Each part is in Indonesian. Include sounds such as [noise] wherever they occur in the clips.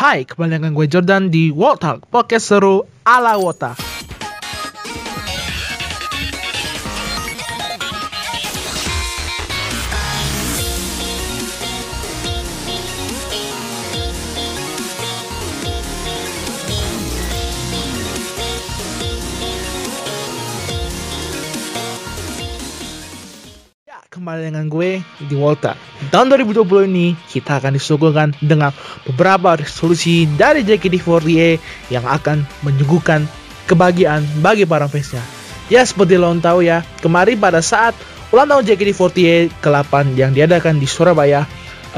Hai, kembali dengan gue Jordan di World Talk, podcast seru ala Wota. Kembali dengan gue di Volta. Tahun 2020 ini kita akan disuguhkan dengan beberapa resolusi dari JKT48 yang akan menyuguhkan kebahagiaan bagi para fansnya. Ya seperti lo tahu ya, kemarin pada saat ulang tahun JKT48 ke-8 yang diadakan di Surabaya,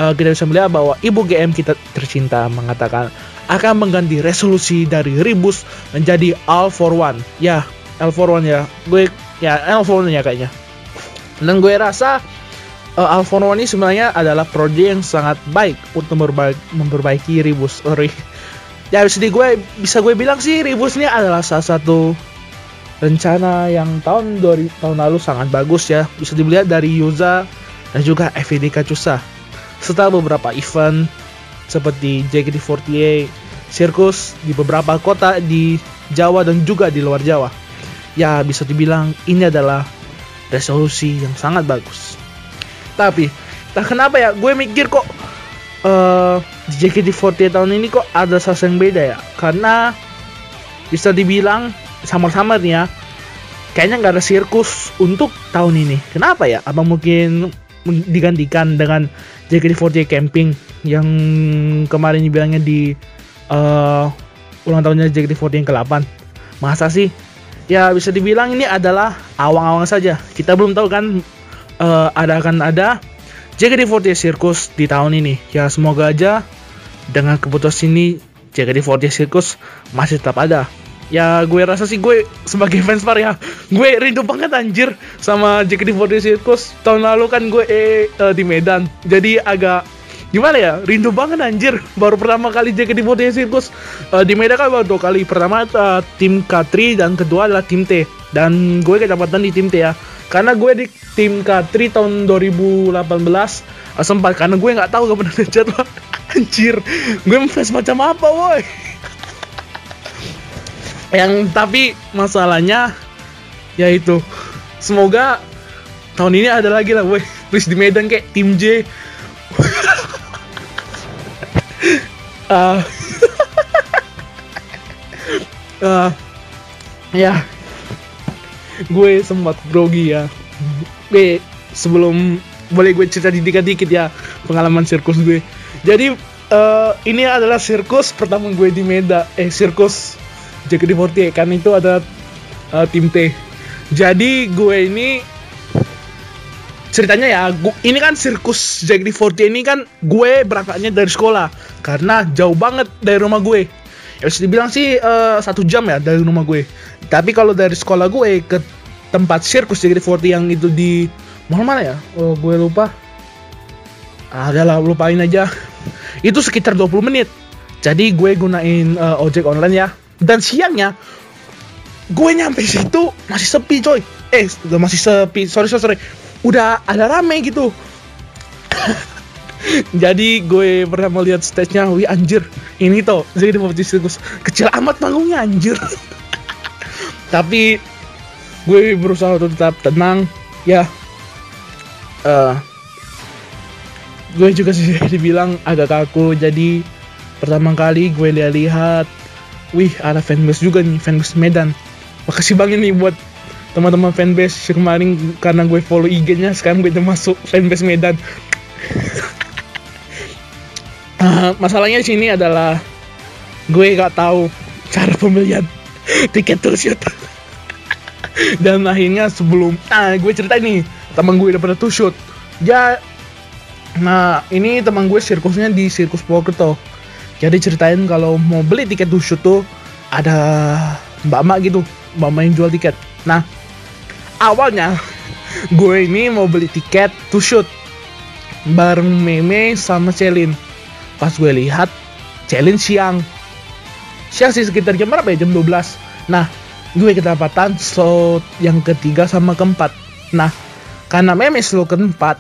eh, kita bisa melihat bahwa Ibu GM kita tercinta mengatakan akan mengganti resolusi dari Ribus menjadi All for One. Ya, All for One ya. Gue ya All for One ya kayaknya. Dan gue rasa uh, Alfonso ini sebenarnya adalah proyek yang sangat baik untuk memperbaiki, memperbaiki Ribus. Sorry. [laughs] Ya di gue bisa gue bilang sih Ribus ini adalah salah satu rencana yang tahun 2000 tahun lalu sangat bagus ya. Bisa dilihat dari Yuza dan juga FVD Kacusa. Setelah beberapa event seperti JKT48, sirkus di beberapa kota di Jawa dan juga di luar Jawa. Ya bisa dibilang ini adalah resolusi yang sangat bagus. Tapi, tak kenapa ya, gue mikir kok uh, JKT48 tahun ini kok ada sesuatu yang beda ya. Karena bisa dibilang sama-sama nih ya, kayaknya nggak ada sirkus untuk tahun ini. Kenapa ya? Apa mungkin digantikan dengan JKT48 camping yang kemarin dibilangnya di uh, ulang tahunnya JKT48 yang ke-8. Masa sih? Ya bisa dibilang ini adalah awang-awang saja. Kita belum tahu kan uh, ada akan ada JKT48 Circus di tahun ini. Ya semoga aja dengan keputusan ini JKT48 Circus masih tetap ada. Ya gue rasa sih gue sebagai [laughs] fans par ya gue rindu banget anjir sama JKT48 Circus. Tahun lalu kan gue eh, uh, di Medan. Jadi agak gimana ya? Rindu banget anjir. Baru pertama kali JKT48 Circus uh, di Medan kan baru dua kali. Pertama uh, tim K3 dan kedua adalah tim T. Dan gue kedapatan di tim T ya. Karena gue di tim K3 tahun 2018 uh, sempat. Karena gue nggak tahu kapan ada [laughs] jadwal. Anjir. Gue fans macam apa woi? Yang tapi masalahnya yaitu semoga tahun ini ada lagi lah woi. Please di Medan kayak tim J [laughs] uh, uh, [laughs] ya. Gue sempat grogi ya. Gue sebelum boleh gue cerita dikit-dikit ya pengalaman sirkus gue. Jadi uh, ini adalah sirkus pertama gue di Meda eh sirkus JKT48 kan itu ada uh, tim T. Jadi gue ini ceritanya ya gua, ini kan sirkus JKT48 ini kan gue berangkatnya dari sekolah. Karena jauh banget dari rumah gue. Ya bisa dibilang sih uh, satu jam ya dari rumah gue. Tapi kalau dari sekolah gue ke tempat sirkus JKT48 yang itu di mana mana ya? Oh, gue lupa. Ah, adalah lupain aja. [laughs] Itu sekitar 20 menit. Jadi gue gunain uh, ojek online ya. Dan siangnya gue nyampe situ masih sepi coy. Eh masih sepi. Sorry sorry, sorry udah ada rame gitu. [laughs] Jadi gue pertama lihat stage-nya wih anjir. Ini tuh jadi di sirkus kecil amat panggungnya anjir. [laughs] Tapi gue berusaha untuk tetap tenang ya. Uh, gue juga sih [laughs] dibilang agak kaku. Jadi pertama kali gue lihat-lihat wih ada fanbase juga nih fanbase Medan. Makasih banget nih buat teman-teman fanbase kemarin karena gue follow IG-nya sekarang gue udah masuk fanbase Medan. Uh, [laughs] masalahnya di sini adalah gue gak tahu cara pembelian [laughs] tiket tour shoot [laughs] dan akhirnya sebelum ah gue cerita nih teman gue udah tour shoot ya nah ini teman gue sirkusnya di sirkus Purwokerto. Jadi ceritain kalau mau beli tiket tour shoot tuh ada mbak-mbak gitu mbak-mbak yang jual tiket. Nah awalnya gue ini mau beli tiket to shoot bareng Meme sama Celin. Pas gue lihat Celin siang. Siang sih sekitar jam berapa ya? Jam 12. Nah, gue kedapatan slot yang ketiga sama keempat. Nah, karena Meme slot keempat,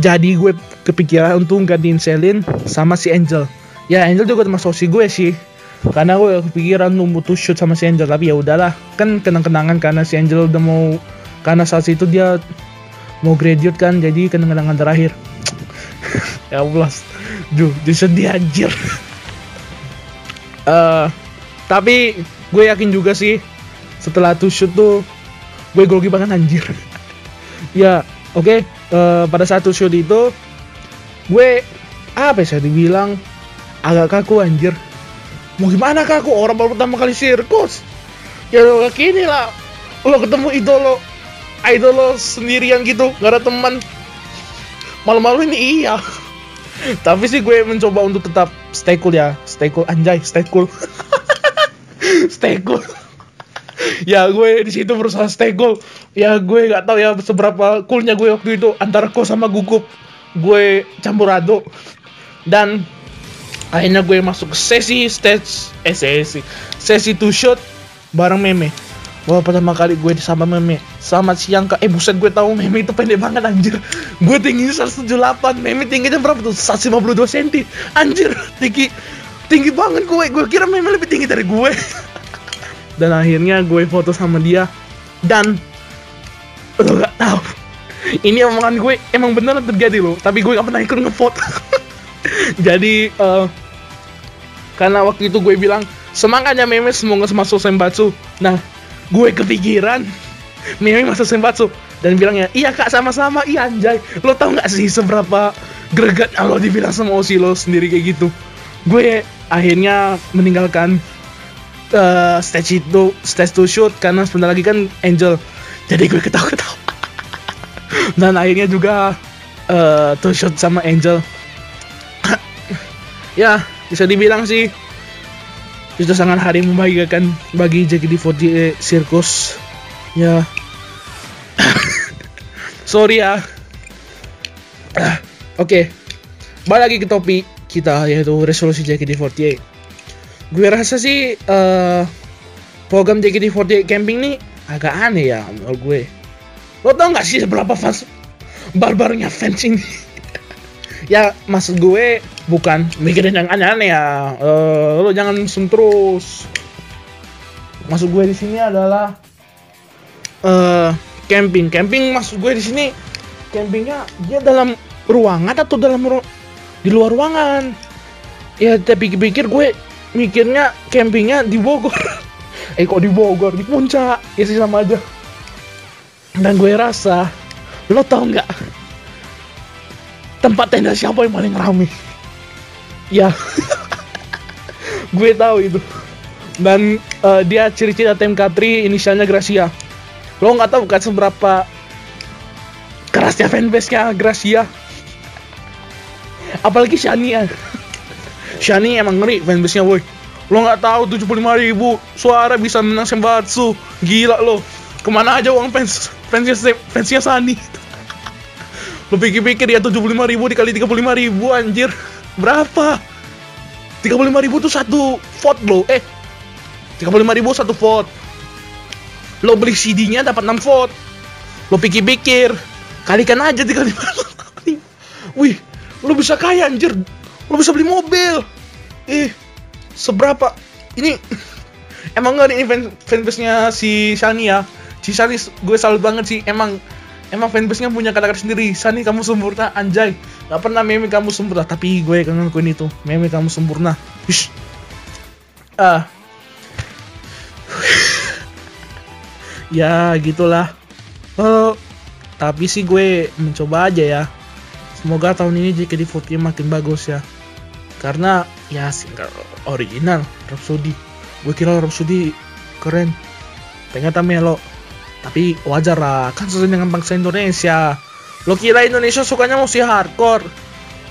jadi gue kepikiran untuk gantiin Celin sama si Angel. ya Angel juga termasuk si gue sih karena gue kepikiran nunggu tuh shoot sama si Angel tapi ya udahlah kan kenang-kenangan karena si Angel udah mau karena saat itu dia mau graduate kan jadi kenang-kenangan terakhir. [laughs] Ya Allah duh disedih anjir. Eh, tapi gue yakin juga sih setelah tuh shoot tuh gue grogi banget anjir. [laughs] Ya oke eh, pada saat tuh shoot itu gue apa ya saya dibilang agak kaku anjir. Mau gimana kaku? Orang baru pertama kali sirkus. Ya lo kayak lah. Lo ketemu idolo idolo sendirian gitu gak ada teman. Malu-malu ini iya. [laughs] Tapi sih gue mencoba untuk tetap stay cool ya. Stay cool anjay stay cool. [laughs] Stay cool. [laughs] Ya gue di situ berusaha stay cool. Ya gue nggak tahu ya seberapa coolnya gue waktu itu antara ko sama gugup. Gue campur aduk. Dan akhirnya gue masuk sesi stage eh sesi sesi two shot bareng meme Wah pertama kali gue disapa meme. Selamat siang kak. Eh buset gue tahu meme itu pendek banget anjir. Gue tingginya 178 Meme tingginya berapa tuh? 152 cm. Anjir tinggi Tinggi banget gue. Gue kira meme lebih tinggi dari gue. [laughs] Dan akhirnya gue foto sama dia. Dan Lo gak tahu. Ini omongan gue emang beneran terjadi loh Tapi gue gak pernah ikut ngefoto. [laughs] Jadi eh, Karena waktu itu gue bilang Semangatnya meme. Semoga masuk Senbatsu Nah gue kepikiran. Mimi masuk Senbatsu dan bilangnya iya kak sama-sama. Iya anjay. Lo tau nggak sih seberapa greget kalau dibilang sama Osi lo sendiri kayak gitu? Gue akhirnya meninggalkan eh, stage itu stage to shoot karena sebentar lagi kan Angel. Jadi gue ketawa-ketawa. [laughs] Dan akhirnya juga eh to shoot sama Angel. [clears throat] Ya bisa dibilang sih itu sangat hari membahagiakan bagi JKT48 Circus. Ya. [coughs] Sorry ya. [coughs] Oke. Balik lagi ke topik kita yaitu resolusi JKT48 gue rasa sih eh, program JKT48 camping nih agak aneh ya menurut gue. Lo tau gak sih seberapa fans barbarnya fans ini ya maksud gue bukan mikirin yang aneh-aneh ya. Eh, lo jangan sum terus. Maksud gue di sini adalah eh camping. Camping maksud gue di sini campingnya dia dalam ruangan atau dalam ru- di luar ruangan? Ya tapi pikir gue mikirnya campingnya di Bogor. [laughs] Eh kok di Bogor? Di puncak. Ya sih sama aja. Dan gue rasa lo tau nggak tempat tenda siapa yang paling rame? Ya. [laughs] Gue tahu itu. Dan eh, dia ciri-ciri TMK3 inisialnya Gracia. Lo nggak tahu kan seberapa kerasnya fanbase-nya Gracia? Apalagi Shania [laughs] Shani emang ngeri fanbase-nya woi. Lo nggak tahu 75 ribu suara bisa menang Senbatsu. Gila lo. Ke mana aja uang fans fansnya fansnya Sani [laughs] lo pikir-pikir ya 75 ribu dikali 35 ribu anjir. Berapa? 35 ribu tuh satu vote lo eh 35 ribu satu vote lo beli CD-nya dapat 6 vote lo pikir-pikir kalikan aja 35 wih lo bisa kaya anjir. Lo bisa beli mobil. Eh seberapa? Ini [laughs] emang gak nih fan, fanbase-nya si Shani ya? Si Shani gue salut banget sih. Emang emang fanbase-nya punya kata-kata sendiri. Shani kamu sempurna. Anjay. Gak pernah meme kamu sempurna. Tapi gue kan ngakuin itu. Meme kamu sempurna. Wish. ah. [laughs] Ya gitulah. Eh, tapi sih gue mencoba aja ya. Semoga tahun ini JKT48 makin bagus ya. Karena ya single original Rhapsody. Gue kira Rhapsody keren. Ternyata melo tapi wajar lah kan sesuai dengan bangsa Indonesia. Lo kira Indonesia sukanya musik hardcore?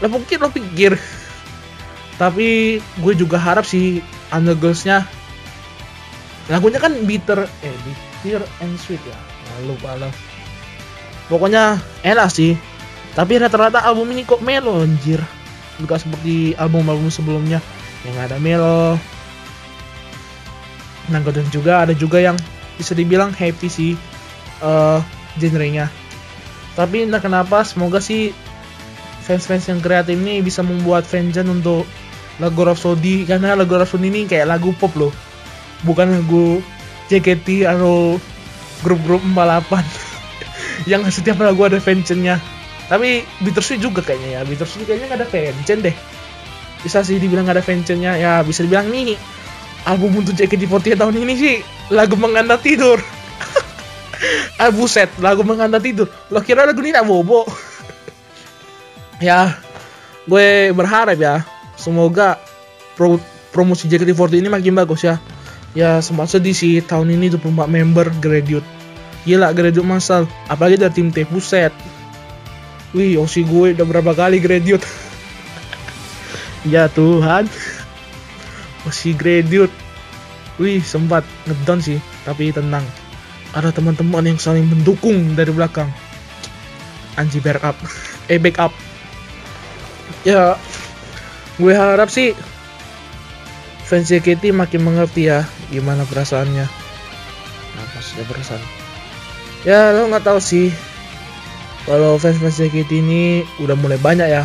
Lo mungkin lo pikir. Tapi gue juga harap si Undergirls-nya lagunya kan bitter eh bitter and sweet ya? Nah, lupa lah. Pokoknya enak sih. Tapi rata-rata album ini kok melo anjir. Juga seperti album-album sebelumnya. Yang ada melo. Nah juga ada juga yang bisa dibilang happy sih eh genrenya. Tapi entah kenapa semoga sih fans-fans yang kreatif ini bisa membuat fangen untuk lagu Rhapsody. Karena lagu Rhapsody ini kayak lagu pop loh. Bukan lagu JKT atau grup-grup balapan. [laughs] Yang setiap lagu ada fansnya tapi Bittersweet juga kayaknya ya. Bittersweet kayaknya nggak ada fansnya deh. Bisa sih dibilang nggak ada fansnya ya bisa dibilang nih album untuk JKT48 tahun ini sih lagu mengantar tidur. [laughs] Ah buset lagu mengantar tidur. Lo kira lagu ini tak bobo? [laughs] Ya gue berharap ya semoga pro, promosi JKT48 ini makin bagus ya. Ya sempat sedih sih tahun ini 24 member graduate. Gila graduate masal. Apalagi dari tim T buset. Wih osi gue udah berapa kali graduate? [laughs] Ya Tuhan. Osi graduate wih sempat ngedown sih tapi tenang. Ada teman-teman yang saling mendukung dari belakang. Anji backup [laughs] eh backup ya gue harap sih fans JKT makin mengerti ya gimana perasaannya. Apa sih perasaan? Ya lo nggak tahu sih. Kalau fans fans JKT ini udah mulai banyak ya.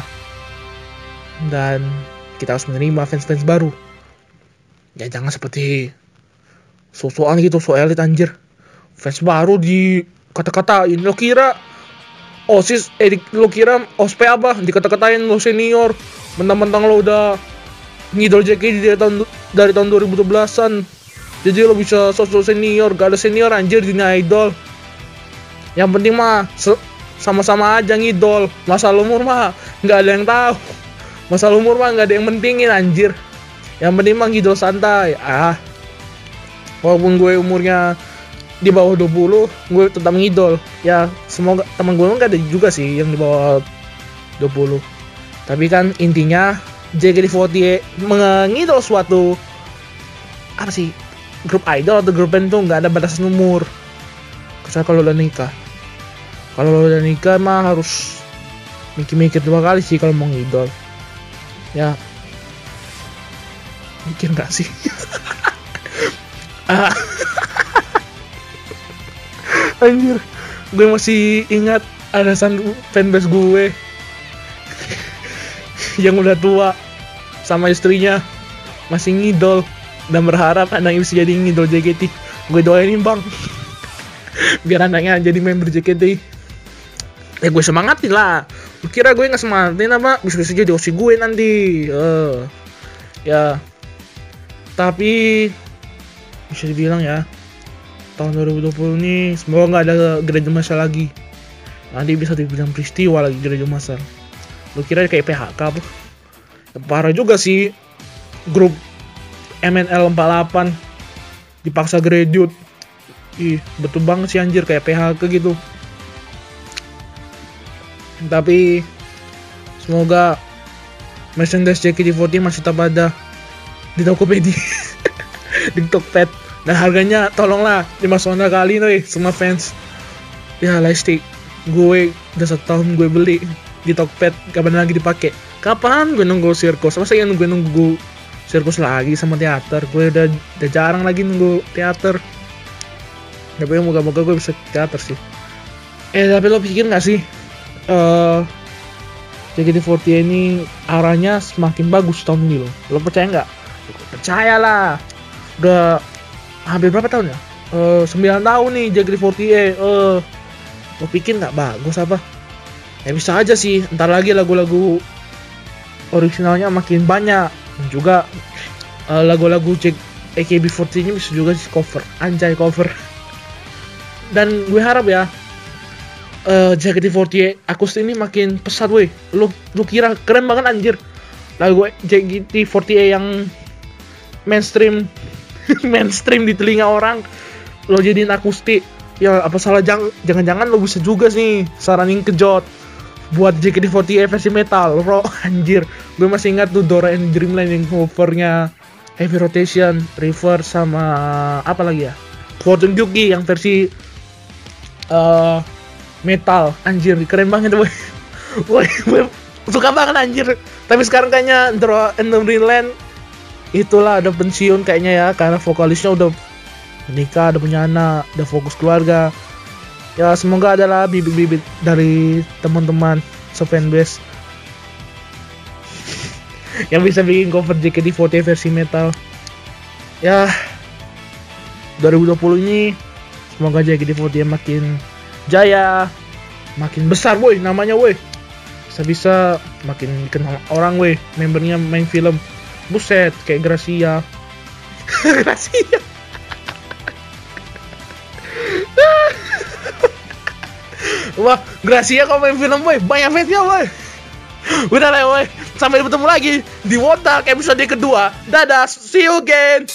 Dan kita harus menerima fans fans baru. Ya jangan seperti sosokan gitu so elit anjir. Fans baru di kata-katain lo kira osis eh lo kira ospek apa? Dikata-katain lo senior. Mentang-mentang lo udah ngidol JKT dari tahun dari tahun 2012an jadi lo bisa sosok senior gak ada senior anjir di idol. Yang penting mah sama-sama aja ngidol. Masa umur mah nggak ada yang tahu. Masa umur mah nggak ada yang pentingin anjir. Yang penting mah ngidol santai. Ah walaupun gue umurnya di bawah 20 gue tetap ngidol. Ya semoga teman gue nggak ada juga sih yang di bawah 20 tapi kan intinya JKT48 mengidol suatu apa sih grup idol atau grup band tuh nggak ada batasan umur. Kecuali kalau udah nikah. Kalau udah nikah mah harus mikir-mikir dua kali sih kalau mau ngidol. Ya. Mikir nggak sih. [laughs] [laughs] anjir gue masih ingat ada fanbase gue. [laughs] Yang udah tua sama istrinya. Masih ngidol dan berharap anaknya bisa jadi ngidol JKT gue doainin bang. [laughs] Biar anaknya jadi member JKT ya gue semangatin lah. Kira gue nggak semangatin apa bisa bisa jadi osi gue nanti. Uh, ya. Tapi bisa dibilang ya. Tahun 2020 ini semoga nggak ada gereja masa lagi. Nanti bisa dibilang peristiwa lagi gereja masa lu kira kayak PHK apa ya, parah juga sih. Grup MNL 48 dipaksa graduate ih betul banget sih anjir kayak PHK gitu. Tapi semoga merchandise JKT48 masih tetap ada di Tokopedia [laughs] di Tokped dan harganya tolonglah 5 sonda kali nih semua fans. Ya lightstick gue udah satu tahun gue beli di Tokped kapan lagi dipakai kapan gue nunggu sirkus? Masa yang nunggu nunggu sirkus lagi sama teater? Gue udah udah jarang lagi nunggu teater. Tapi moga-moga gue bisa teater sih. Eh tapi lo pikir gak sih uh, JKT48 ini arahnya semakin bagus tahun ini lo? Lo percaya nggak percaya lah udah hampir berapa tahun ya? Uh, 9 tahun nih JKT48 uh, lo pikir nggak bagus apa. Ya bisa aja sih ntar lagi lagu-lagu originalnya makin banyak. Dan juga uh, lagu-lagu Jack AKB48 ini bisa juga sih cover. Anjay cover. [laughs] Dan gue harap ya uh, JKT48 akustik ini makin pesat weh. Lu lu kira keren banget anjir. Lagu JKT48 yang mainstream [laughs] mainstream di telinga orang lo jadiin akustik ya apa salah jangan-jangan lo bisa juga sih saranin kejot buat JKT48 versi metal bro. [laughs] Anjir gue masih ingat tuh Dora and Dreamland yang covernya Heavy Rotation River sama apa lagi ya? Fortune Yuki yang versi uh, metal. Anjir keren banget boy. [laughs] Boy suka banget anjir. Tapi sekarang kayaknya Dora and Dreamland itulah ada pensiun kayaknya ya karena vokalisnya udah menikah udah punya anak udah fokus keluarga. Ya semoga adalah bibit-bibit dari teman-teman sefanbase [laughs] yang bisa bikin cover JKT48 versi metal. Ya 2020 ini semoga JKT48 makin jaya makin besar woi namanya woi. Bisa-bisa makin dikenal orang woi membernya main film buset kayak Gracia [laughs] Gracia Wah, Gracia kok main film, woi. Banyak fansnya, woi. Udah lah, woi. Sampai bertemu lagi di Wotak episode kedua. Dadah, see you again.